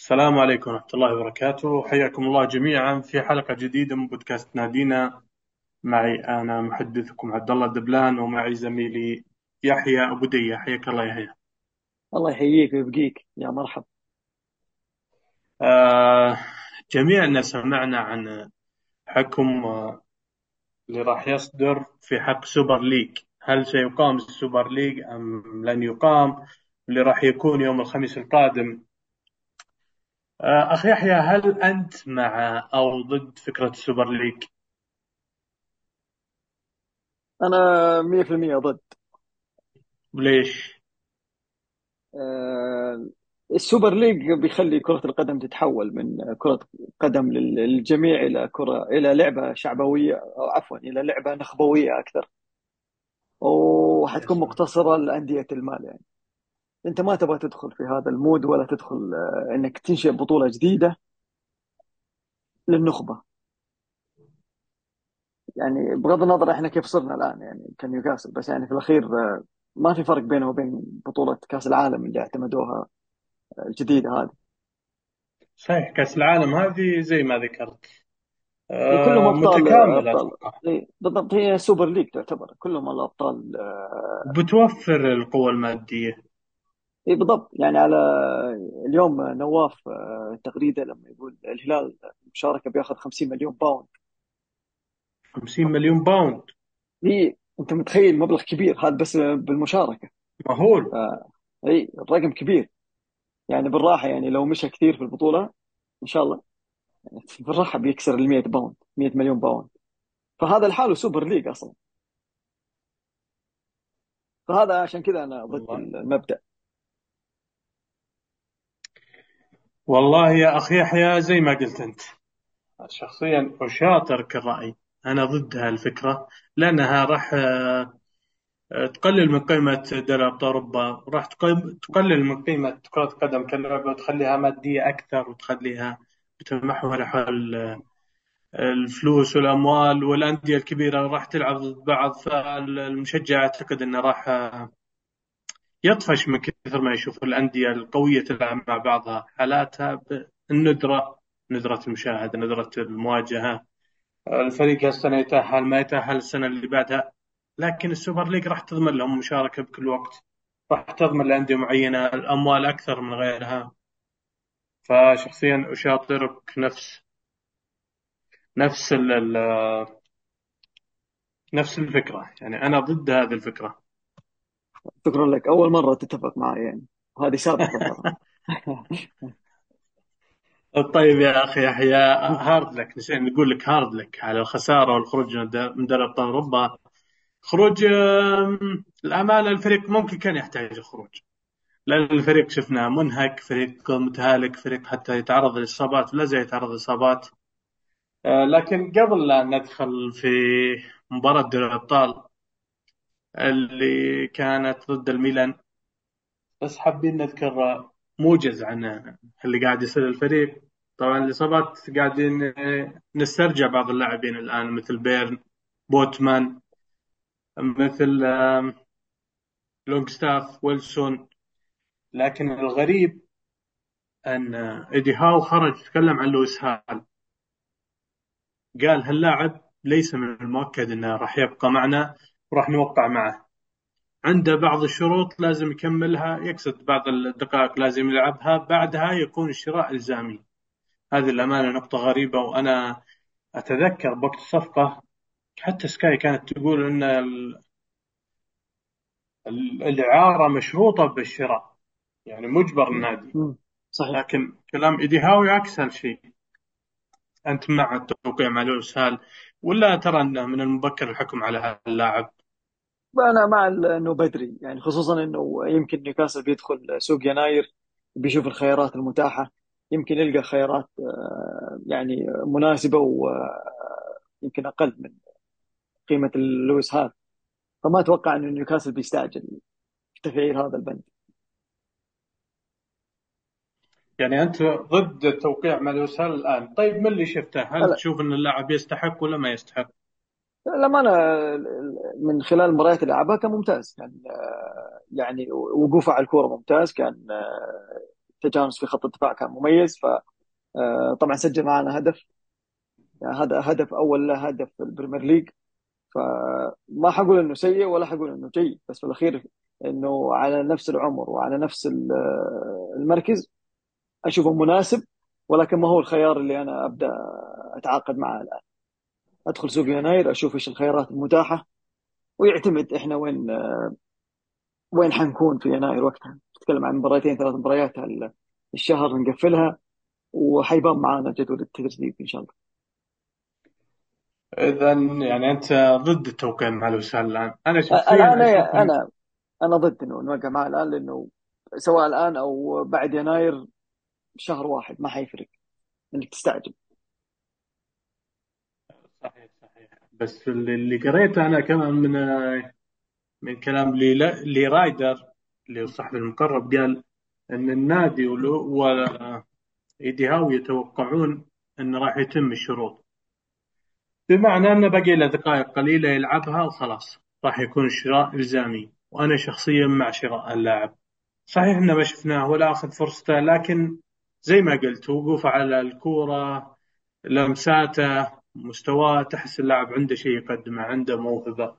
السلام عليكم ورحمة الله وبركاته. حياكم الله جميعا في حلقة جديدة من بودكاست نادينا. معي أنا محدثكم عبد الله الدبلان ومعي زميلي يحيى أبو دية. حياك الله يحيى. الله يحييك ويبقيك. يا مرحب آه جميعنا سمعنا عن حكم آه، اللي راح يصدر في حق Super League. هل سيقام ال Super League أم لن يقام؟ اللي راح يكون يوم الخميس القادم. آه أخي يحيى هل أنت مع أو ضد فكرة ال Super League؟ أنا 100% ضد وليش؟ آه، ال Super League بيخلي كرة القدم تتحول من كرة قدم لل- للجميع إلى كرة إلى لعبة شعبوية أو عفوا إلى لعبة نخبوية أكثر وحتكون مقتصرة لأندية المال يعني أنت ما تبغى تدخل في هذا المود ولا تدخل آه، إنك تنشئ بطولة جديدة للنخبة. يعني بغض النظر إحنا كيف صرنا الآن يعني كنيوكاسل بس يعني في الأخير آه، ما في فرق بينه وبين بطولة كأس العالم اللي اعتمدوها الجديدة هذه. صحيح كأس العالم هذه زي ما ذكرت. كلهم آه، أبطال متكامل أبطال. أتوقع. إيه بالضبط هي Super League تعتبر كلهم الأبطال آه، وبتوفر القوة المادية. اي بالضبط. يعني على اليوم نواف آه، تغريده لما يقول الهلال المشاركه بياخذ 50 مليون pound 50 مليون pound هي أنت متخيل مبلغ كبير. هذا بس بالمشاركة. مهول. آه، اي الرقم كبير. يعني بالراحة يعني لو مشى كثير في البطولة إن شاء الله يعني بالراحة بيكسر ال 100 pound 100 مليون pound فهذا لحاله Super League أصلا. فهذا عشان كذا أنا ضد والله. والله يا أخي يحيى زي ما قلت أنت. شخصيا أشاطرك الرأي أنا ضد هالفكرة لأنها راح آه، تقلل من قيمة دوري أبطال أوروبا راح تقل- تقلل من قيمة كرة القدم كلعبة وتخليها مادية أكثر وتخليها بتتمحور حول الفلوس والأموال والأندية الكبيرة راح تلعب ضد بعض فالمشجع أعتقد أنه راح يطفش من كثر ما يشوف الأندية القوية تلعب مع بعضها. حالاتها بالندرة ندرة المشاهدة ندرة المواجهة. الفريق هالسنة يتأهل ما يتأهل السنة اللي بعدها لكن السوبر ليج راح تضمن لهم مشاركة بكل وقت. راح تضمن لأندية معينة الأموال أكثر من غيرها. فشخصيا أشاطرك نفس نفس ال نفس الفكرة. يعني أنا ضد هذه الفكرة. شكرا لك. أول مرة تتفق معي يعني. وهذه سابقة طيب يا أخي يحيى hard luck. نسينا نقول لك hard luck على الخسارة والخروج من دوري أبطال أوروبا. خروج آم، الأمانة الفريق ممكن كان يحتاج الخروج. لأن الفريق شفناه منهك فريق متهالك فريق حتى يتعرض للإصابات ولا زال يتعرض للإصابات آه، لكن قبل لا ندخل في مباراة دوري الأبطال اللي كانت ضد الميلان. بس حابين نذكر موجز عن اللي قاعد يصير الفريق. طبعا الإصابات قاعدين نسترجع بعض اللاعبين الآن مثل بيرن بوتمان مثل لونغستاف ويلسون. لكن الغريب أن إيدي هاو خرج تكلم عن لويس هال. قال هاللاعب ليس من المؤكد أنه راح يبقى معنا. وراح نوقع معه. عنده بعض الشروط لازم يكملها يقصد بعض الدقائق لازم يلعبها بعدها يكون الشراء إلزامي. هذه الأمانة نقطة غريبة وأنا أتذكر بوقت الصفقة حتى سكاي كانت تقول أن ال- ال- الإعارة مشروطة بالشراء يعني مجبر النادي. صحيح. لكن كلام إيدي هاو يعكس هالشيء أنت مع التوقيع مع لويس هال ولا ترى أنه من المبكر الحكم على اللاعب أنا مع إنه بدري يعني خصوصا إنه يمكن نيوكاسل بيدخل سوق يناير بيشوف الخيارات المتاحة يمكن يلقى خيارات آه، يعني مناسبة ويمكن أقل من قيمة لويس هال فما أتوقع إنه نيوكاسل بيستعجل في تفعيل هذا البند. يعني أنت ضد التوقيع مع لويس هال الآن. طيب من اللي شفته؟ هل لا تشوف أن اللاعب يستحق ولا ما يستحق؟ لما أنا من خلال المباريات اللي لعبها كان ممتاز. كان آه، يعني وقوفه على الكورة ممتاز. كان آه، التجانس في خط الدفاع كان مميز. فطبعا سجل معنا هدف. يعني هذا هدف أول له هدف في ال Premier League. فما حقول إنه سيء ولا حقول إنه جيد. بس في الأخير إنه على نفس العمر وعلى نفس المركز أشوفه مناسب. ولكن ما هو الخيار اللي أنا أبدأ أتعاقد معه الآن. أدخل سوق يناير أشوف إيش الخيارات المتاحة ويعتمد إحنا وين وين حنكون في يناير وقتها. نتكلم عن مباراتين ثلاث مباريات الشهر نقفلها وحيبان معانا جدول التدريب إن شاء الله. اذا يعني أنت ضد التوقيع مع الوسال الآن. أنا شخصيا الآن إن- أنا أنا ضد إنه نوقع معه الآن لأنه سواء الآن أو بعد يناير شهر واحد ما حيفرق. إنك تستعجل صحيح صحيح بس اللي قريته أنا كمان من من كلام لي لي رايدر اللي هو الصحفي المقرب قال إن النادي وايدي هاو يتوقعون ان راح يتم الشروط. بمعنى انه باقي له دقائق قليلة يلعبها وخلاص راح يكون الشراء إلزامي وأنا شخصيا مع شراء اللاعب. صحيح انه ما شفناه ولا أخذ فرصته لكن زي ما قلت وقوفه على الكورة لمساته مستواه تحس اللاعب عنده شيء يقدمه عنده موهبة.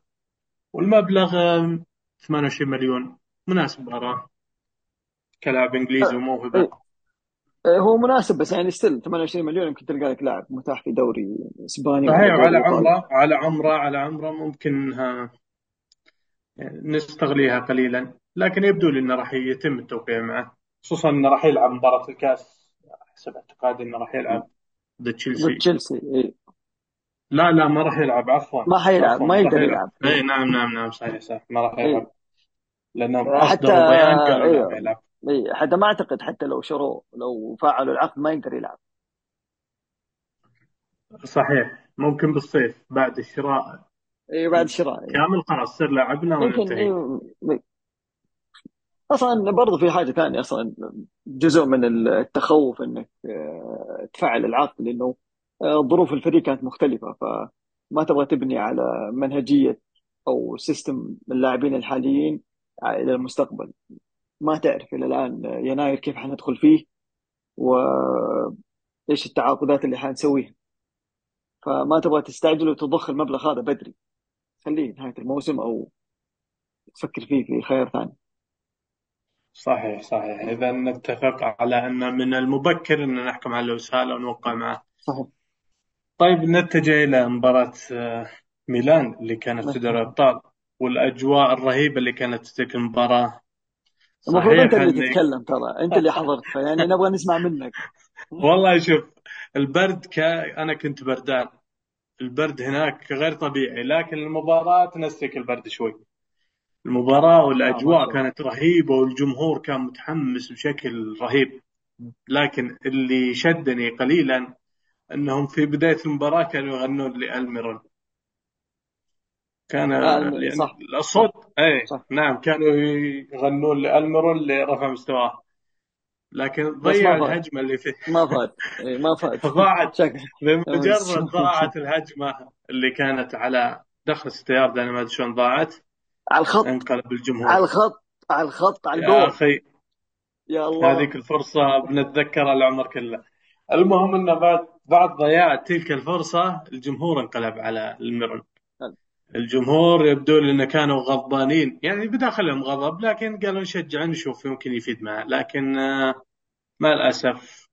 والمبلغ آم، 28 مليون. مناسب أراه. كلاعب إنجليزي وموهبة. إيه. إيه، هو مناسب بس يعني ستيل 28 مليون يمكن تلقى لك لاعب متاح في دوري إسباني. صحيح وعلى إيطالي. عمرة على عمرة على عمرة ممكن نستغليها قليلا. لكن يبدو لي إنه راح يتم التوقيع معه. خصوصا إنه راح يلعب مباراة الكاس. حسب اعتقادي إنه راح يلعب ضد ضد تشيلسي. تشيلسي إيه. لا لا ما راح يلعب عفوا. ما حيلعب ما يقدر يلعب. يلعب. اي نعم نعم نعم صحيح صح ما راح إيه. يلعب. لأنهم حتى بيان قالوا أيوه بيلعب إيه. حتى ما أعتقد حتى لو شروه لو فعلوا العقد ما يقدر يلعب. صحيح. ممكن بالصيف بعد الشراء. إيه بعد الشراء إيه. كامل خلاص صير لاعبنا وننتهي. أصلا برضه في حاجة ثانية أصلا جزء من التخوف إنك آه، تفعل العقد لأنه ظروف الفريق كانت مختلفة فما تبغى تبني على منهجية أو سيستم اللاعبين الحاليين إلى المستقبل. ما تعرف إلى الآن يناير كيف حندخل فيه وايش التعاقدات اللي حنسويها. فما تبغى تستعجل وتضخ المبلغ هذا بدري. خليه نهاية الموسم أو تفكر فيه في خيار ثاني. صحيح صحيح. إذا نتفق على أن من المبكر أن نحكم على الوسالة ونوقع معه صحيح. طيب نتجه إلى مباراة آه، ميلان اللي كانت في دوري الأبطال والأجواء الرهيبة اللي كانت في تلك المباراة. المفروض أنت اللي تتكلم ترى أنت اللي حضرت فيعني نبغى نسمع منك. والله شوف البرد ك... أنا كنت بردان. البرد هناك غير طبيعي لكن المباراة تنسك البرد شوي. المباراة آه ما والأجواء شاء الله. كانت رهيبة والجمهور كان متحمس بشكل رهيب. لكن اللي شدني قليلا أنهم في بداية المباراة كانوا يغنون لألميرون. كان آه يعني صح. الصوت صح. نعم كانوا يغنون لألميرون لرفع مستواه. لكن ضيع الهجمة اللي فيه ما فاد إيه ما فاد ضاعت. بمجرد ضاعت الهجمة اللي كانت على دخل السيارة أنا ما أدري شلون ضاعت على الخط. انقلب على الجمهور الخط على الخط على يا الجول أخي. يا الله. هذيك الفرصة بنتذكرها العمر كله. المهم إنه بعد بعد ضياع تلك الفرصة الجمهور انقلب على الميرون الجمهور يبدو لي انه كانوا غضبانين. يعني بداخلهم غضب لكن قالوا نشجع نشوف يمكن يفيد معه. لكن آه، مع الأسف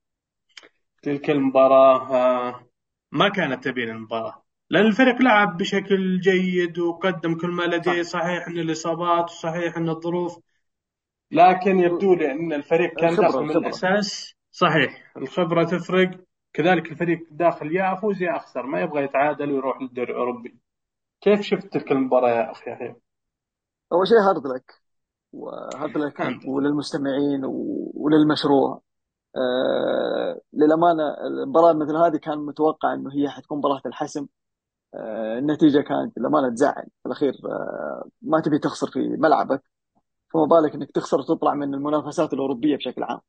تلك المباراة آه، ما كانت تبين المباراة. لأن الفريق لعب بشكل جيد وقدم كل ما لديه. صح. صحيح أن الإصابات وصحيح أن الظروف. لكن يبدو لي إن الفريق كان داخل من الأساس. صحيح الخبرة تفرق. كذلك الفريق داخل يا أفوز يا أخسر ما يبغى يتعادل ويروح للدوري الأوروبي. كيف شفت تلك المباراة يا أخي يحيى؟ أول شيء hard luck و hard luck وللمستمعين وللمشروع. آه للأمانة المباراة مثل هذه كان متوقع إنه هي حتكون مباراة الحسم. آه النتيجة كانت للأمانة تزعل. في الأخير آه ما تبي تخسر في ملعبك فما بالك إنك تخسر وتطلع من المنافسات الأوروبية بشكل عام.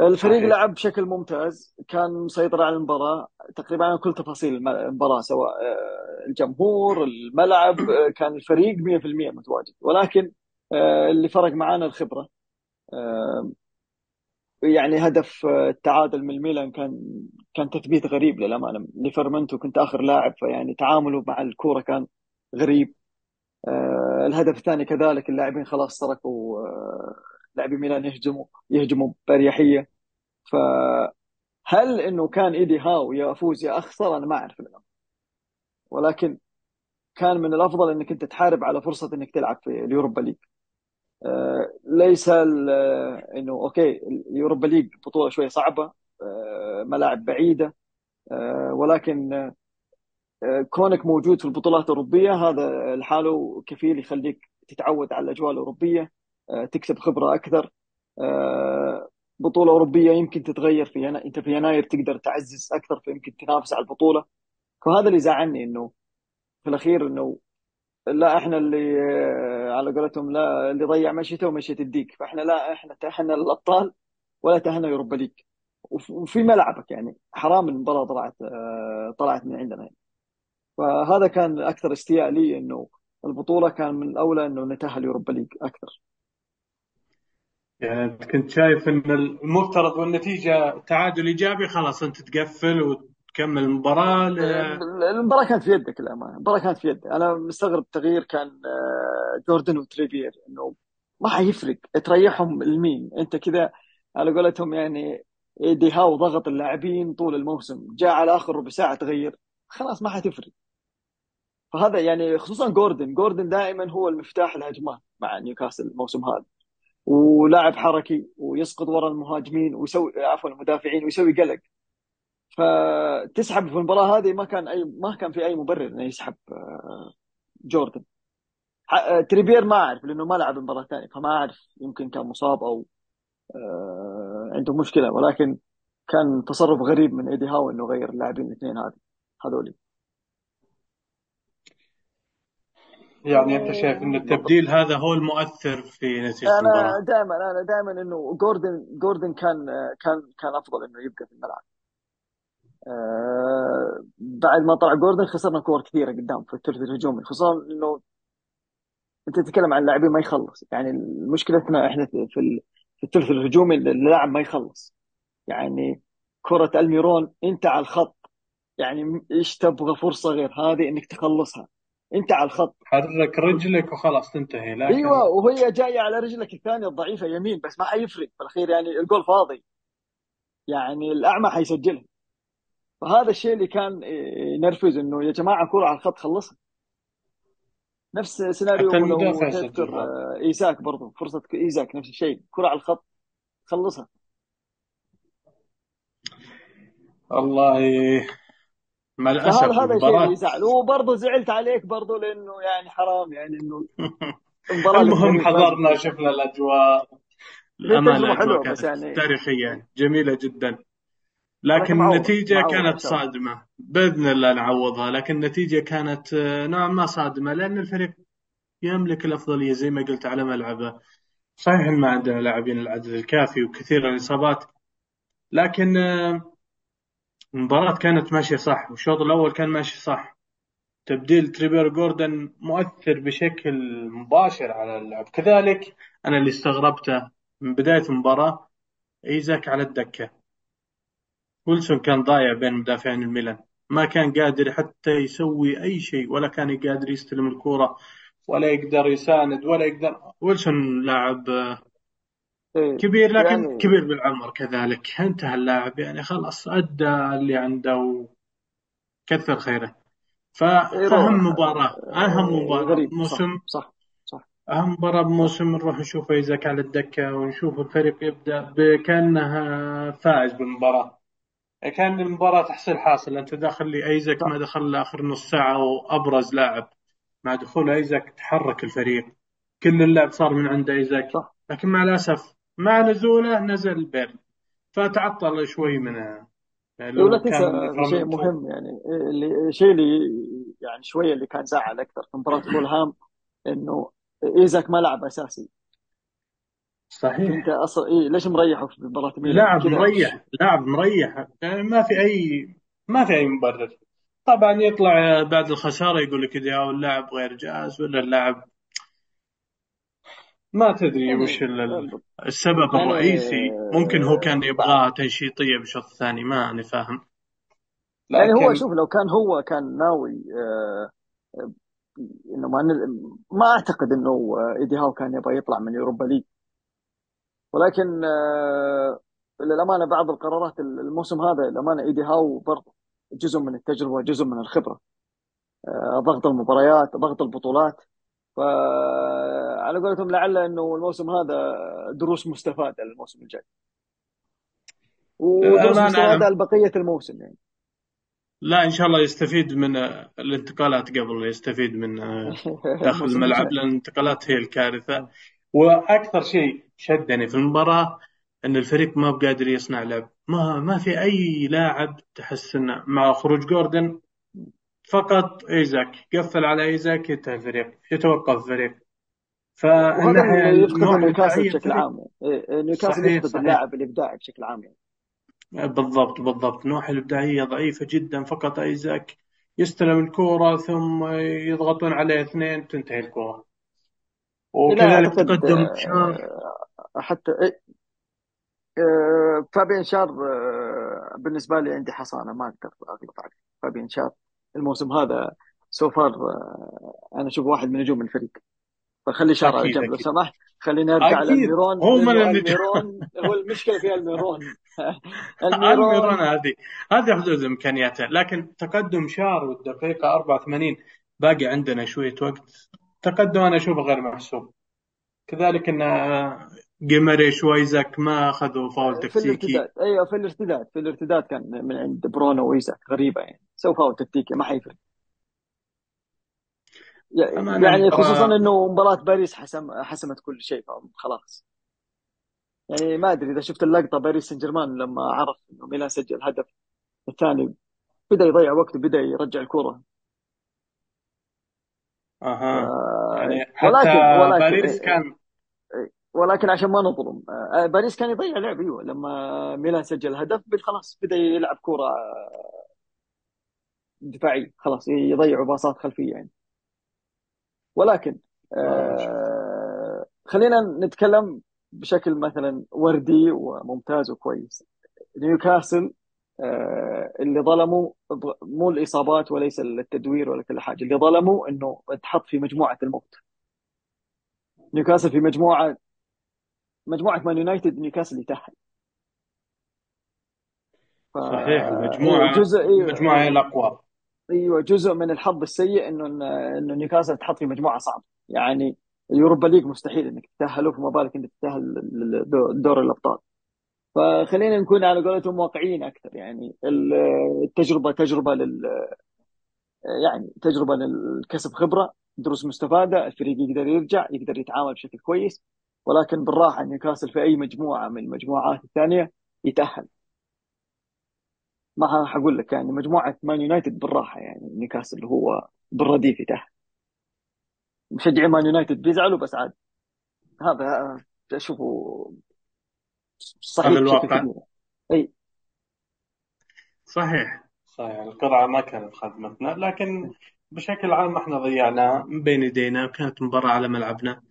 الفريق صحيح. لعب بشكل ممتاز كان مسيطر على المباراة. تقريبا على كل تفاصيل الم- المباراة سواء آه، الجمهور الملعب آه، كان الفريق 100% متواجد. ولكن آه، اللي فرق معانا الخبرة. آه، يعني هدف التعادل من الميلان كان كان تثبيت غريب للأمانة. ليفرمنتو كنت آخر لاعب فيعني تعامله مع الكورة كان غريب. الهدف الثاني كذلك اللاعبين خلاص تركوا لاعبي ميلان يهجموا يهجموا باريحية. فهل إنه كان إيدي هاو يا أفوز يا اخسر أنا ما أعرف الان ولكن كان من الأفضل إنك أنت تحارب على فرصة إنك تلعب في ال Europa League. آه، ليس آه، إنه okay ال Europa League بطولة شوية صعبة آه، ملاعب بعيدة ولكن كونك موجود في البطولات الأوروبية هذا لحاله كفيل يخليك تتعود على الأجواء الأوروبية. تكسب خبرة أكثر آه، بطولة أوروبية يمكن تتغير في. أنت في يناير تقدر تعزز أكثر فيمكن تنافس على البطولة فهذا اللي زعلني إنه في الأخير إنه لا إحنا اللي آه، على قولتهم لا اللي ضيع مشيته ومشية الديك فإحنا لا إحنا تاهلنا للأبطال ولا تاهلنا Europa League وف- وفي ملعبك يعني حرام المباراة طلعت آه، طلعت من عندنا يعني. فهذا كان أكثر استياء لي إنه البطولة كان من الأولى إنه نتأهل Europa League أكثر يعني كنت شايف إن المفترض والنتيجة تعادل إيجابي خلاص أنت تقفل وتكمل المباراة ل- المباراة كانت في يدك للأمانة المباراة كانت في يدك. أنا مستغرب تغيير كان آه، جوردن وتريبير إنه ما حيفرق تريحهم لمين؟ أنت كذا على قولتهم يعني إيدي هاو ضغط اللاعبين طول الموسم جاء على آخر ربع ساعة تغير خلاص ما حتفرق. فهذا يعني خصوصا جوردن جوردن دائما هو المفتاح الهجمات مع نيوكاسل الموسم هذا. ولاعب حركي ويسقط ورا المهاجمين ويسوي عفوا المدافعين ويسوي قلق. فتسحب في المباراة هذه ما كان أي ما كان في أي مبرر إنه يسحب آه، جوردن. آه، تريبير ما أعرف لأنه ما لعب المباراه الثانية فما أعرف يمكن كان مصاب أو آه، عنده مشكلة ولكن كان تصرف غريب من إيدي هاو إنه غير اللاعبين الاثنين هذه هذولي. يعني أنت شايف ان التبديل هذا هو المؤثر في نتيجه أنا المباراة. دائما أنا دائما إنه جوردن جوردن كان كان كان أفضل إنه يبقى في الملعب. آه، بعد ما طلع جوردن خسرنا كور كثيرة قدام في الثلث الهجومي خصوصا إنه أنت تتكلم عن لاعبين ما يخلص. يعني مشكلتنا إحنا في ال- في الثلث الهجومي اللاعب ما يخلص. يعني كرة ألميرون أنت على الخط. يعني إيش تبغى فرصة غير هذه إنك تخلصها؟ انت على الخط. حرك رجلك وخلاص تنتهي أيوه لكن وهي جاية على رجلك الثانية الضعيفة يمين بس ما حيفرق. في الأخير يعني الجول فاضي. يعني الأعمى حيسجلها. فهذا الشيء اللي كان ينرفز إنه يا جماعة كرة على الخط خلصها. نفس سيناريو تذكر آه، إيزاك برضو. فرصة إيزاك نفس الشيء. كرة على الخط خلصها. والله مع الأسف هذا الشيء اللي يزعل. وبرضه زعلت عليك برضه لأنه يعني حرام يعني إنه المهم حضرنا شفنا الأجواء. الامانه حلوة بس كانت يعني؟ تاريخية جميلة جدا. لكن النتيجة معوض كانت صادمة. بإذن الله نعوضها لكن النتيجة كانت آه، نوعا ما صادمة لأن الفريق يملك الأفضلية زي ما قلت على ملعبه. صحيح ما عندنا لاعبين العدد الكافي وكثير الإصابات لكن آه، المباراة كانت ماشية صح والشوط الأول كان ماشي صح. تبديل تريبير جوردن مؤثر بشكل مباشر على اللعب. كذلك أنا اللي استغربته من بداية المباراة إيزاك على الدكة. ويلسون كان ضايع بين مدافعين الميلان. ما كان قادر حتى يسوي أي شيء ولا كان قادر يستلم الكرة ولا يقدر يساند ولا يقدر. ويلسون لاعب كبير لكن يعني كبير بالعمر كذلك. انتهى اللاعب يعني خلاص أدى اللي عنده وكثر خيره. فأهم يروح مباراة أهم آه، مباراة غريب. صح صح مباراة صح بموسم نروح نشوف إيزاك على الدكة ونشوف الفريق يبدأ بكأنها فائز بالمباراة. كأن المباراة تحصيل حاصل أنت داخل لي أيزاك ما دخل آخر نص ساعة وأبرز لاعب. مع دخول أيزاك تحرك الفريق. كل اللعب صار من عند صح. لكن مع الأسف مع نزوله نزل بيرن فتعطل شوي من ولا تنسى شيء مهم يعني إيه، اللي الشيء اللي يعني شوية اللي كان زعل أكثر في مباراة فولهام إنه إيزاك ما لعب أساسي. صحيح. أصلا إيه ليش مريحه في مباراة ميلان؟ لاعب مريح لاعب مريح. يعني ما في اي ما في أي مبرر. طبعا يطلع بعد الخسارة يقول لك إذا اللاعب غير جاهز ولا اللاعب ما تدري وش يعني ال- السبب يعني الرئيسي. ممكن هو كان يبغاها تنشيطية بالشوط الثاني ما أنا فاهم. يعني هو لكن شوف لو كان هو كان ناوي آه، آه، إنه ما ما أعتقد إنه إيدي هاو كان يبغى يطلع من يوروبا ليج. ولكن آه، للأمانة بعض القرارات الموسم هذا للأمانة إيدي هاو برضه جزء من التجربة جزء من الخبرة. آه، ضغط المباريات ضغط البطولات. فعلى قولتهم لعل إنه الموسم هذا دروس مستفادة للموسم الجاي. ودروس مستفادة لبقيه الموسم يعني. لا إن شاء الله يستفيد من الانتقالات قبل يستفيد من داخل الموسم الملعب لأن الانتقالات هي الكارثة. وأكثر شيء شدني في المباراة أن الفريق ما بقادر يصنع لعب. ما ما في أي لاعب تحس إنه مع خروج جوردن فقط إيزاك. قفل على إيزاك ينتهي الفريق يتوقف الفريق يفقده النواحي نيوكاسل بشكل عام؟ يعني إيه، نيوكاسل يفقد اللاعب الإبداعي بشكل عام يعني. بالضبط بالضبط. النواحي الإبداعية ضعيفة جدا فقط إيزاك. يستلم الكورة ثم يضغطون عليه اثنين تنتهي الكورة. لا وكذلك تقدم آه، حتى إيه، آه، فابين شار آه، بالنسبة لي عندي حصانة ما أقدر أغلط عليه. فابين شار الموسم هذا so far أنا أشوف واحد من نجوم الفريق. فخلي شار على أكيد جنب لو سمحت؟ خلينا نرجع للميرون هو من الميرون. هو المشكلة في الميرون. الميرون. الميرون هذه هذه حدود إمكانياته لكن تقدم شار والدقيقة 84 باقي عندنا شوية وقت. تقدم أنا أشوفه غير محسوب. كذلك إن جيماريش وايزاك ما أخذوا فاول في تكتيكي. الارتداد. أيوه في الارتداد. في الارتداد كان من عند برونو وإيزاك غريبة يعني. سووا فاول تكتيكي ما حيفرق. يعني خصوصا المباراة إنه مباراة باريس حسم حسمت كل شيء خلاص. يعني ما أدري إذا شفت اللقطة باريس سان جيرمان لما عرف إنه ميلان سجل هدف الثاني بدأ يضيع وقت وبدأ يرجع الكرة. أها. آه يعني حتى ولكن ولكن باريس كان ولكن عشان ما نظلم آه باريس كان يضيع لعب أيوه لما ميلان سجل هدف خلاص بدأ يلعب كرة دفاعيه خلاص يضيعوا باصات خلفية يعني. ولكن آه خلينا نتكلم بشكل مثلا وردي وممتاز وكويس. نيوكاسل آه اللي ظلموا مو الإصابات وليس التدوير ولا كل حاجة اللي ظلموا إنه تحط في مجموعة الموت. نيوكاسل في مجموعة مجموعة مان يونايتد نيوكاسل يتأهل. ف... صحيح المجموعه جزء المجموعة هي الأقوى. أيوه جزء من الحظ السيء إنه إنه نيوكاسل تحط في مجموعة صعبه يعني ال Europa League مستحيل إنك تتاهل فما بالك إنك تتأهل دور الأبطال. فخلينا نكون على قولتهم واقعيين أكثر. يعني التجربه تجربة لل يعني تجربة للكسب خبرة. دروس مستفادة الفريق يقدر يرجع يقدر يتعامل بشكل كويس. ولكن بالراحة نيوكاسل في أي مجموعة من المجموعات الثانية يتأهل. ما حقول لك يعني مجموعة مان يونايتد بالراحة يعني نيوكاسل هو بالرديف يتاهل مشجعي مان يونايتد بيزعلوا بس عاد. هذا أشوفه صحيح الواقع. إي. صحيح. صحيح القرعة ما كانت خدمتنا لكن بشكل عام إحنا ضيعناها من بين يدينا كانت مباراة على ملعبنا.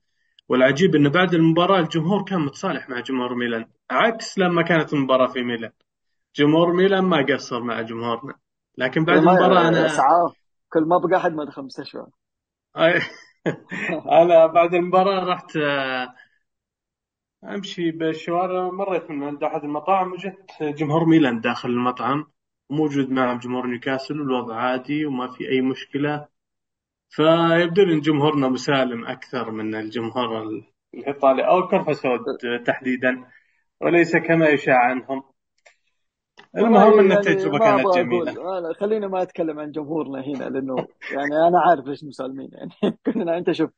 والعجيب إنه بعد المباراة الجمهور كان متصالح مع جمهور ميلان عكس لما كانت المباراة في ميلان. جمهور ميلان ما قصر مع جمهورنا. لكن بعد المباراة أنا إسعاف كل ما بقى أحد ما دخل مستشفى. أنا بعد المباراة رحت آه، أمشي بالشوارع. مريت من عند أحد المطاعم وجدت جمهور ميلان داخل المطعم. وموجود معهم جمهور نيوكاسل والوضع عادي وما في أي مشكلة. فيبدو لي إن جمهورنا مسالم أكثر من الجمهور الإيطالي. أو الكرفسود تحديدا. وليس كما يشاع عنهم. المهم إن يعني التجربة كانت جميلة. أقول. خلينا ما أتكلم عن جمهورنا هنا لأنه يعني أنا عارف ليش مسالمين. يعني كلنا أنت شوف.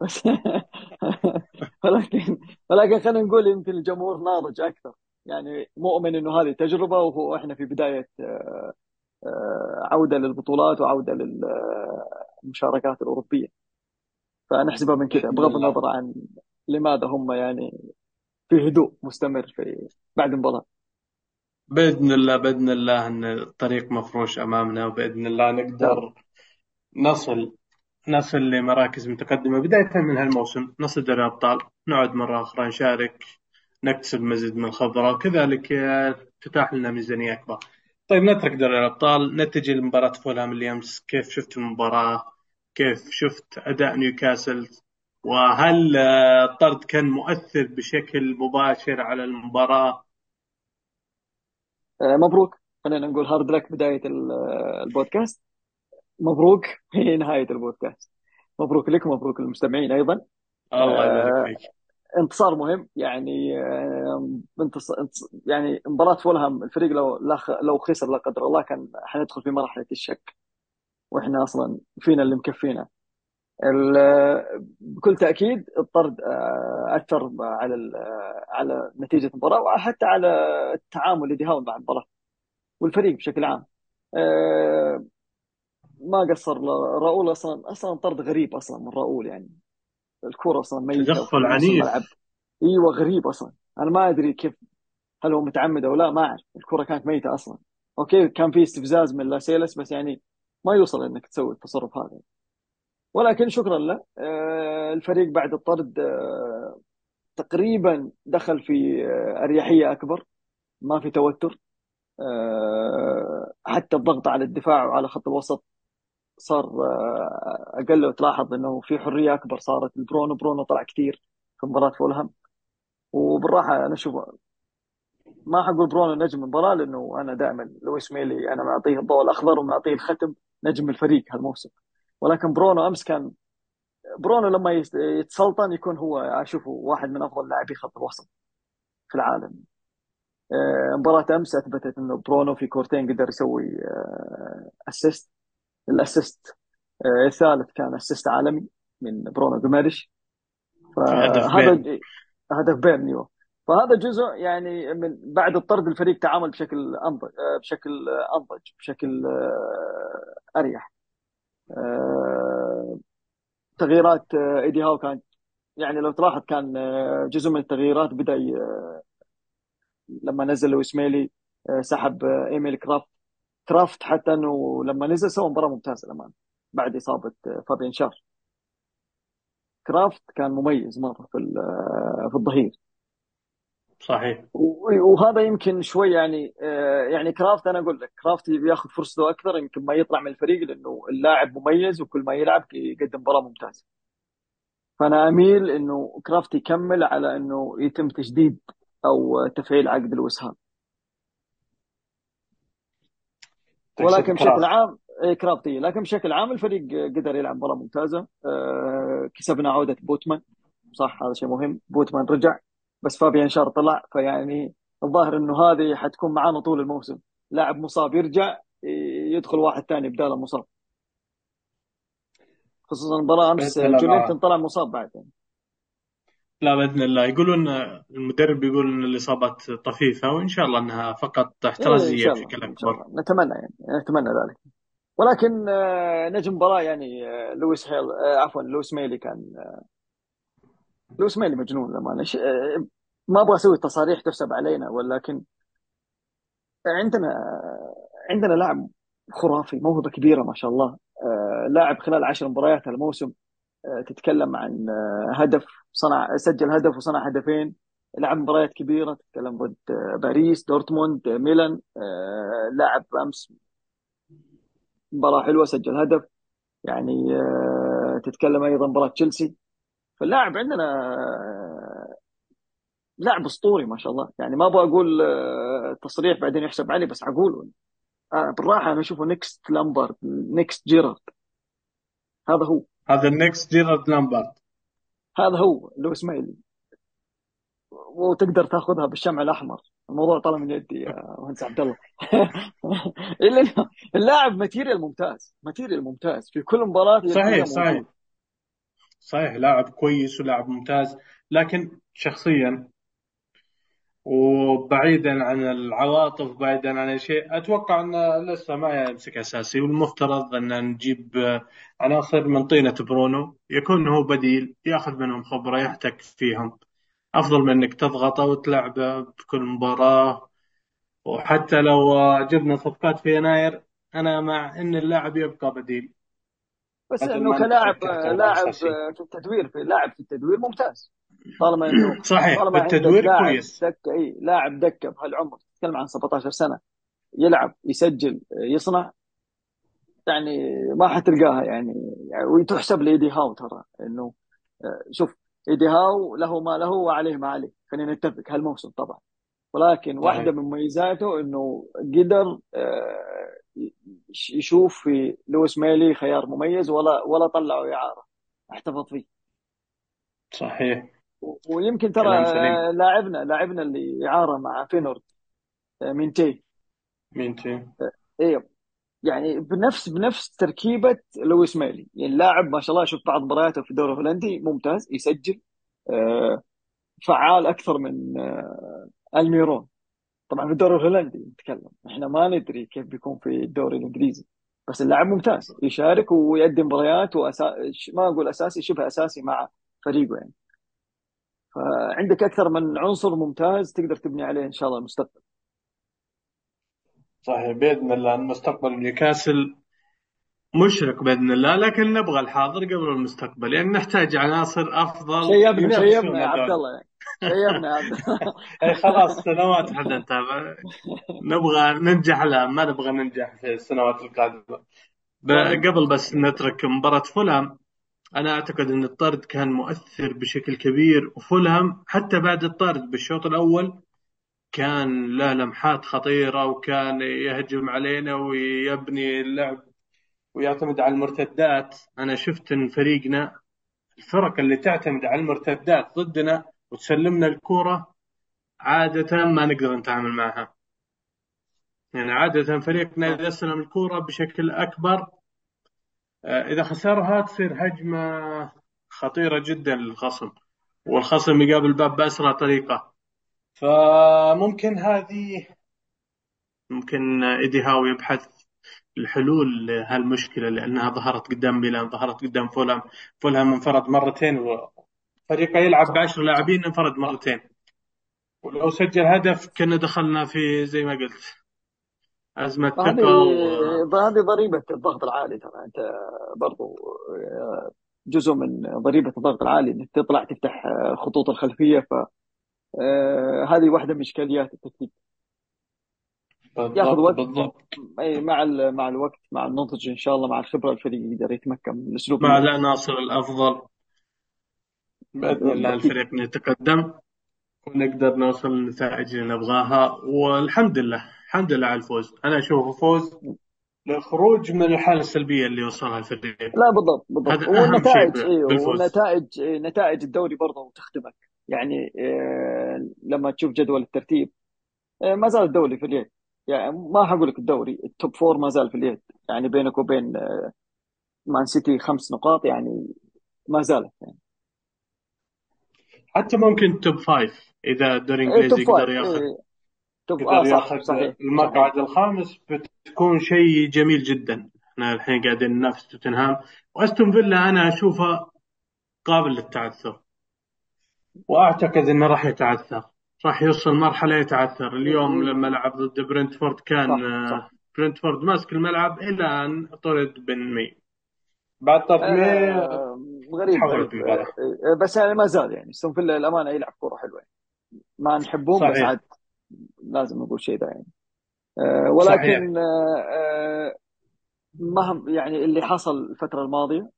بس ولكن ولكن خلينا نقول يمكن الجمهور ناضج أكثر. يعني مؤمن إنه هذه تجربة وهو إحنا في بداية آه، آه، عودة للبطولات وعودة للمشاركات الأوروبية. فنحسبها من كذا بغض النظر عن لماذا هم يعني في هدوء مستمر في بعد المباراة. بإذن الله بإذن الله إن الطريق مفروش أمامنا وبإذن الله نقدر نصل نصل لمراكز متقدمة. بداية من هالموسم نصل دوري الأبطال نعد مرة أخرى نشارك نكتسب مزيد من الخبرة. وكذلك تتاح لنا ميزانية أكبر. طيب نترك دوري الأبطال نتجه لمباراة فولهام اليمس كيف شفت المباراة؟ كيف شفت أداء نيوكاسل؟ وهل الطرد كان مؤثر بشكل مباشر على المباراة؟ آه، مبروك. خلينا نقول hard luck بداية البودكاست. مبروك في نهاية البودكاست. مبروك لك مبروك للمستمعين أيضا. الله يبارك فيك. انتصار مهم. يعني آه، انتص... يعني مباراة فولهام الفريق لو لو خسر لا قدر الله كان حندخل في مرحلة الشك. وإحنا أصلا فينا اللي مكفينا. بكل تأكيد الطرد آه، أثر على على نتيجة المباراة وحتى على التعامل إيدي هاو مع المباراة والفريق بشكل عام. آه، ما قصر راؤول أصلا أصلا طرد غريب أصلا من راؤول يعني. الكرة أصلا ميتة تدخل عنيف. أيوه غريب أصلا. أنا ما أدري كيف هل هو متعمد أو لا ما أعرف. الكرة كانت ميتة أصلا. okay كان في استفزاز من لاسيلس بس يعني ما يوصل إنك تسوي التصرف هذا. ولكن شكرا له. آه، الفريق بعد الطرد آه، تقريبا دخل في آه، أريحية أكبر ما في توتر. حتى الضغط على الدفاع وعلى خط الوسط صار أقل. وتلاحظ إنه في حرية أكبر صارت. لبرونو برونو طلع كثير في مباراة فولهام. وبالراحة أنا أشوف ما حقول برونو نجم المباراة لأنه أنا دائما لويس ميلي أنا معطيه الضوء الأخضر ومعطيه الختم نجم الفريق هالموسم. ولكن برونو أمس كان برونو لما يتسلطن يكون هو اشوفه واحد من أفضل لاعبي خط الوسط في العالم. آه، مباراة أمس أثبتت إنه برونو في كورتين قدر يسوي assist آه، ال assist آه، الثالث كان assist عالمي من برونو جوميريش. فهذا هدف بيرنيو فهذا جزء يعني من بعد الطرد الفريق تعامل بشكل انضج بشكل أنضج بشكل أريح. تغييرات إيدي هاو كانت يعني لو تلاحظ كان جزء من التغييرات بدأ لما نزل لويس ميلي سحب إيميل كرافت. كرافت حتى إنه لما نزل سوى مباراة ممتازة الأمان بعد إصابة فابين شار. كرافت كان مميز مرة في في الظهير. صحيح. وهذا يمكن شوي يعني آه، يعني كرافت أنا أقول لك كرافت بياخذ فرصته أكثر يمكن ما يطلع من الفريق لأنه اللاعب مميز وكل ما يلعب يقدم مباراة ممتازة. فأنا أميل إنه كرافت يكمل على إنه يتم تجديد أو تفعيل عقد الوسهام ولكن بشكل عام إيه، كرافتي لكن بشكل عام الفريق قدر يلعب مباراة ممتازة. آه، كسبنا عودة بوتمان صح هذا شيء مهم. بوتمان رجع. بس فابيان شار طلع فيعني الظاهر إنه هذه حتكون معانا طول الموسم. لاعب مصاب يرجع يدخل واحد ثاني بداله مصاب. خصوصا المباراه أمس جولينتون طلع مصاب بعد. يعني. لا بإذن الله. يقولون المدرب يقول إن الإصابات طفيفة وإن شاء الله إنها فقط احترازية إيه بشكل أكبر. نتمنى يعني نتمنى ذلك. ولكن آه، نجم مباراة يعني آه، لويس هيل آه، عفوا لويس ميلي كان لويس ميلي مجنون للأمانة. ما أبغى أسوي تصاريح تحسب علينا ولكن عندنا عندنا لاعب خرافي موهبة كبيرة ما شاء الله. آه، لاعب خلال عشر مباريات الموسم آه، تتكلم عن آه، هدف صنع سجل هدف وصنع هدفين. لعب مباريات كبيرة تتكلم ضد باريس دورتموند ميلان. لاعب أمس مباراة حلوة سجل هدف. يعني تتكلم أيضا مباراة تشيلسي. فاللاعب عندنا لاعب أسطوري ما شاء الله. يعني ما أبغى أقول آه، تصريح بعدين يحسب علي بس أقوله. آه، بالراحة أنا أشوفه next لامبارد next جيرارد هذا هو. هذا ال next جيرارد لامبارد هذا هو لويس مايلي وتقدر تاخذها بالشمع الأحمر. الموضوع طلع من يدي يا مهندس عبد الله. إلا اللاعب material ممتاز material ممتاز. في كل مباراة صحيح صحيح. صحيح لاعب كويس ولاعب ممتاز لكن شخصيا وبعيدا عن العواطف بعيدا عن أي شيء أتوقع انه لسه ما يمسك أساسي والمفترض أن نجيب عناصر من طينة برونو. يكون هو بديل يأخذ منهم خبرة يحتك فيهم. أفضل من أنك تضغطه وتلعبه بكل مباراة. وحتى لو جبنا صفقات في يناير أنا مع إن اللاعب يبقى بديل. بس إنه كلاعب لاعب في التدوير في لاعب في التدوير ممتاز. طالما إنه صحيح. طالما لاعب كويس. دكه إي لاعب دكة بهالعمر تتكلم عن 17 سنة يلعب يسجل يصنع يعني ما حتلقاها يعني, يعني وتحسب لإيدي هاو ترى إنه شوف إيدي هاو له ما له وعليه ما عليه. خلينا نتفق هالموسم طبعا. ولكن واحدة من مميزاته إنه قدر آه، يشوف في لويس ميلي خيار مميز ولا ولا طلعه إعارة. أحتفظ فيه. صحيح. ويمكن ترى لاعبنا لاعبنا اللي إعارة مع فينورد آه، مينتي. مين تي إيه. يعني بنفس بنفس تركيبة لويس ميلي. يعني لاعب ما شاء الله شفت بعض مبارياته في الدوري الهولندي ممتاز يسجل آه، فعال أكثر من ألميرون. طبعا في الدوري الهولندي نتكلم. إحنا ما ندري كيف بيكون في الدوري الإنجليزي. بس اللاعب ممتاز يشارك ويؤدي مباريات وأسا... ما أقول أساسي شبه أساسي مع فريقه يعني. فعندك أكثر من عنصر ممتاز تقدر تبني عليه إن شاء الله المستقبل. صحيح بإذن الله المستقبل نيوكاسل مشرق بإذن الله لكن نبغى الحاضر قبل المستقبل. يعني نحتاج عناصر أفضل. شيبنا شيبنا يا عبد الله. شيبنا يا عبد الله. خلاص سنوات إحنا نتابع نبغى ننجح الآن. ما نبغى ننجح في السنوات القادمة. طيب قبل بس نترك مباراة فولهام أنا أعتقد إن الطرد كان مؤثر بشكل كبير وفولهام حتى بعد الطرد بالشوط الأول كان له لمحات خطيرة وكان يهجم علينا ويبني اللعب ويعتمد على المرتدات. أنا شفت إن فريقنا الفرق اللي تعتمد على المرتدات ضدنا وتسلمنا الكرة عادة ما نقدر نتعامل معها. يعني عادة فريقنا إذا استلم الكرة بشكل أكبر آه، إذا خسرها تصير هجمة خطيرة جدا للخصم والخصم يقابل باب بأسرع طريقة. فممكن هذه ممكن إيدي هاو يبحث الحلول لهالمشكلة لأنها ظهرت قدام ميلان ظهرت قدام فولهام. فولهام انفرد مرتين وفريقه يلعب بعشر لاعبين انفرد مرتين. ولو سجل هدف كنا دخلنا في زي ما قلت أزمة هذه ثقة و... هذه ضريبة الضغط العالي ترى. أنت برضو آه، جزء من ضريبة الضغط العالي إنك تطلع تفتح آه، خطوط الخلفية فهذه واحدة من إشكاليات التكتيك. ياخذ بالضبط وقت بالضبط. أي مع ال- مع الوقت مع النضج إن شاء الله مع الخبرة الفريق يقدر يتمكن من الاسلوب مع العناصر الأفضل بإذن الله الفريق يتقدم ونقدر نوصل للنتائج اللي نبغاها. والحمد لله الحمد لله على الفوز. أنا أشوفه فوز للخروج من الحالة السلبية اللي وصلها الفريق. لا بالضبط بالضبط. والنتائج ب- اي بالفوز والنتائج إيه، نتائج الدوري برضه تخدمك. يعني آه، لما تشوف جدول الترتيب آه، ما زال الدوري في اليد. يعني ما حقول لك الدوري ال top four ما زال في اليد. يعني بينك وبين آه، مان سيتي خمس نقاط يعني ما زالت. يعني حتى ممكن top five إذا الدوري إيه top الإنجليزي يقدر ياخذ إيه. top يقدر صح ياخذ المقعد الخامس بتكون شيء جميل جدا. إحنا الحين قاعدين ننافس توتنهام. وأستون فيلا أنا أشوفه قابل للتعثر. وأعتقد إنه راح يتعثر. راح يوصل مرحلة يتعثر. اليوم لما لعب ضد برنتفورد كان صح آه، صح. برنتفورد ماسك الملعب إلى أن طرد بن مي. بعد طرد مي آه غريب غريب. المباراة. آه آه، بس يعني ما زال يعني استون فيلا الأمانة يلعب كورة حلوة. يعني. ما نحبهم بس صحيح. عاد لازم نقول شيء ده يعني. آه صحيح. ولكن مهم يعني اللي حصل الفترة الماضية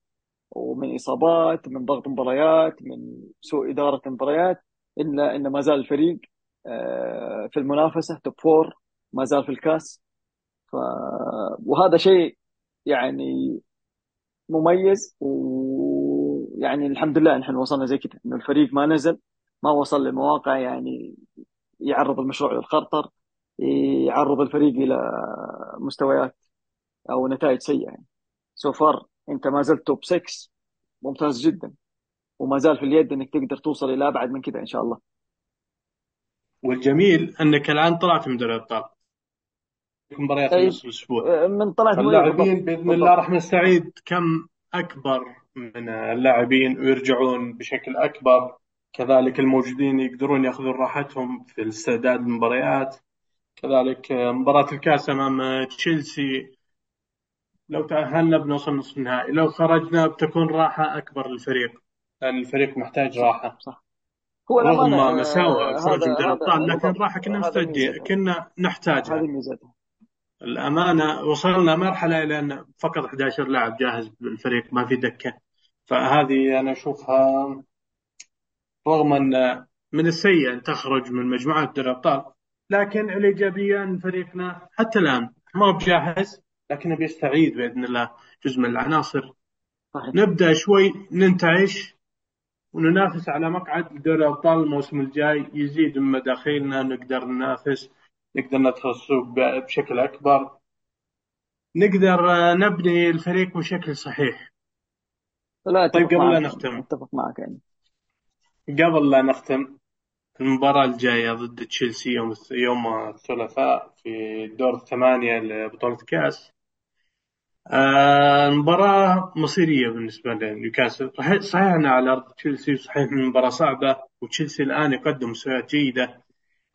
ومن إصابات من ضغط مباريات من سوء إدارة مباريات الا إن ما زال الفريق آه في المنافسة top four ما زال في الكاس. ف وهذا شيء يعني مميز ويعني الحمد لله نحن وصلنا زي كذا إنه الفريق ما نزل ما وصل لمواقع يعني يعرض المشروع للخطر يعرض الفريق إلى مستويات أو نتائج سيئة. يعني so far أنت ما زلت top 6 ممتاز جدا. وما زال في اليد إنك تقدر توصل إلى أبعد من كذا إن شاء الله. والجميل إنك الآن طلعت من دوري الأبطال. مباريات اي نصف الأسبوع. من طلعت من فاللاعبين بالضبط بإذن الله راح نستعيد كم أكبر من اللاعبين ويرجعون بشكل أكبر. كذلك الموجودين يقدرون يأخذون راحتهم في الاستعداد للمباريات كذلك مباراة الكأس أمام تشيلسي. لو تأهلنا بنوصل نصف النهائي. لو خرجنا بتكون راحة أكبر للفريق. الفريق محتاج صح راحة. صح. هو رغم مساوئ آه، من دوري الأبطال هذا لكن راحة كنا مستعدين كنا نحتاجها. هذه ميزتها. الأمانة وصلنا مرحلة إلى أن فقط 11 لاعب جاهز بالفريق ما في دكة. فهذه أنا أشوفها رغم أن من السيء أن تخرج من مجموعة دوري الأبطال لكن الإيجابية أن فريقنا حتى الآن ما هو بجاهز لكنه بيستعيد بإذن الله جزء من العناصر. صحيح. نبدأ شوي ننتعش. وننافس على مقعد دوري الأبطال الموسم الجاي. يزيد من مداخيلنا نقدر ننافس نقدر ندخل السوق بشكل أكبر. نقدر نبني الفريق بشكل صحيح. لا طيب قبل لا نختم. أتفق معك يعني. قبل لا نختم المباراة الجاية ضد تشيلسي يوم يوم الثلاثاء في دور الثمانية لبطولة الكأس. آه، مباراة مصيرية بالنسبة لنيوكاسل. صحيح أنها على أرض تشيلسي صحيح أن المباراة صعبة وتشيلسي الآن يقدم مستويات جيدة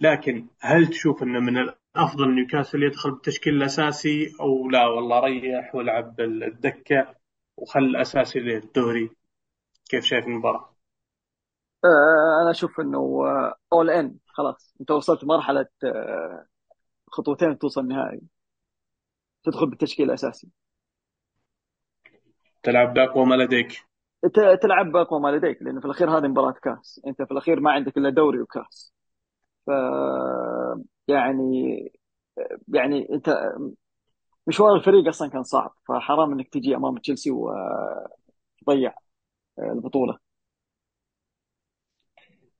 لكن هل تشوف أنه من الأفضل نيوكاسل يدخل بالتشكيل الأساسي؟ أو لا والله ريح والعب بالدكة وخل الأساسي للدوري. كيف شايف المباراة؟ آه، أنا أشوف إنه اول ان خلاص. أنت وصلت مرحلة آه، خطوتين توصل النهائي. تدخل بالتشكيل الأساسي. تلعب بأقوى ما لديك. تلعب بأقوى ما لديك لأن في الأخير هذه مباراة كاس. أنت في الأخير ما عندك إلا دوري وكاس. ف يعني يعني أنت مشوار الفريق أصلا كان صعب فحرام إنك تجي أمام تشيلسي وتضيع البطولة.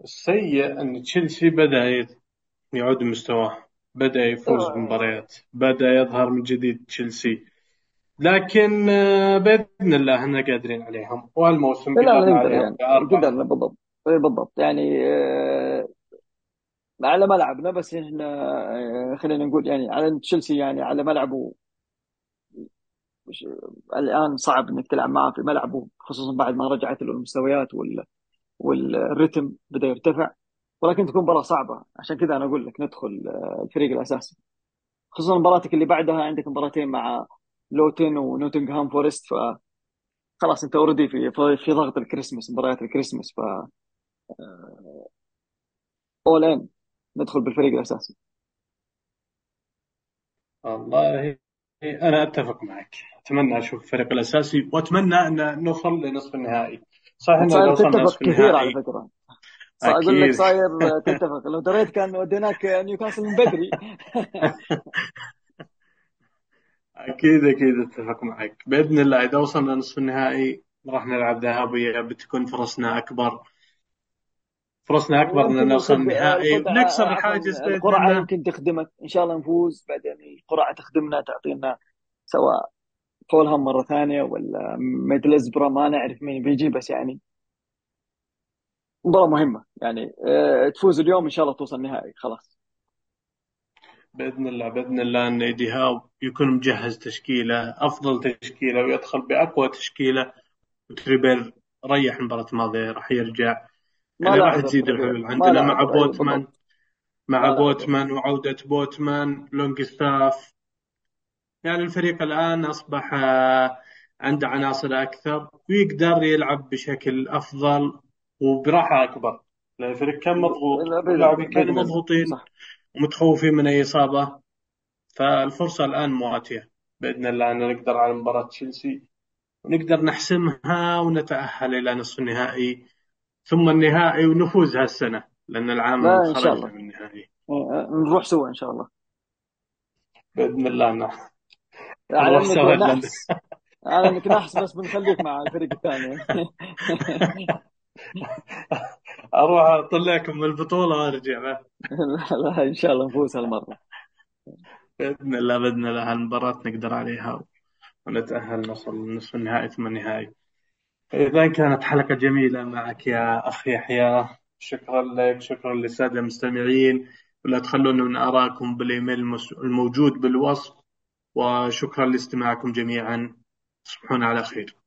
السيء أن تشيلسي بدأ يعود مستواه بدأ يفوز آه، بمباريات بدأ يظهر من جديد تشيلسي. لكن آه، بإذن الله إحنا قادرين عليهم. لا قدرنا عليهم يعني. قدرنا بالضبط. إيه بالضبط. يعني آه، على ملعبنا بس إحنا آه، خلينا نقول يعني على تشيلسي يعني على ملعبه الآن صعب إنك تلعب معه في ملعبه خصوصا بعد ما رجعت له المستويات وال والريتم بدأ يرتفع. ولكن تكون مباراة صعبة. عشان كذا أنا أقول لك ندخل الفريق الأساسي. خصوصا مباراتك اللي بعدها عندك مباراتين مع لوتن ونوتنغهام فورست فخلاص انت already في في ضغط الكريسماس مباريات الكريسماس فأولى إن ندخل بالفريق الأساسي. والله أنا أتفق معك. أتمنى أشوف الفريق الأساسي وأتمنى أن نوصل لنصف النهائي. صحيح صاير وصلنا تتفق نصف كثير على فكرة. أقول لك صاير تتفق. لو دريت كان وديناك نيوكاسل من بدري. أكيد أكيد أتفق معك. بإذن الله إذا وصلنا نصف النهائي راح نلعب ذهابية بتكون فرصنا أكبر. فرصنا أكبر أن ويمكن نوصل. النهائي. عفوا الحاجز بإذن القرعة يمكن تخدمك. إن شاء الله نفوز. بعدين القرعة تخدمنا تعطينا سواء فولهام مرة ثانية ولا ميدلزبرا ما نعرف مين بيجي بس يعني مباراة مهمة. يعني آه تفوز اليوم إن شاء الله توصل نهائي خلاص. بإذن الله بإذن الله أن إيدي هاو يكون مجهز تشكيلة أفضل تشكيلة ويدخل بأقوى تشكيلة. وتريبير ريح المباراة الماضية راح يرجع. يعني راح تزيد الحلول عندنا مع بوتمان. مع بوتمان وعودة بوتمان لونج ستاف. يعني الفريق الآن أصبح آه، عنده عناصر أكثر ويقدر يلعب بشكل أفضل وبراحة أكبر. لأن الفريق كان مضغوط. لا، واللاعبين باذن كانوا مضغوطين. صح. ومتخوفين من أي إصابة. فالفرصة الآن مواتية. بإذن الله أن نقدر على مباراة تشيلسي ونقدر نحسمها ونتأهل إلى نصف النهائي ثم النهائي ونفوز هالسنة لأن العام إن شاء خرجنا الله. من النهائي. آه، نروح سوا إن شاء الله. بإذن الله نح- على سوا نحس. على إنك نحس بس بنخليك مع الفريق الثاني. أروح أطلعكم من البطولة وأرجع لا لا لا إن شاء الله نفوز هالمرة. بإذن الله بإذن الله. هالمباراة نقدر عليها ونتأهل نوصل نصف النهائي ثم النهائي. إذا كانت حلقة جميلة معك يا أخ يحيى شكرا لك شكرا للسادة المستمعين. ولا تخلونا من آرائكم بالإيميل المس- الموجود بالوصف. وشكرا لاستماعكم جميعا. تصبحون على خير.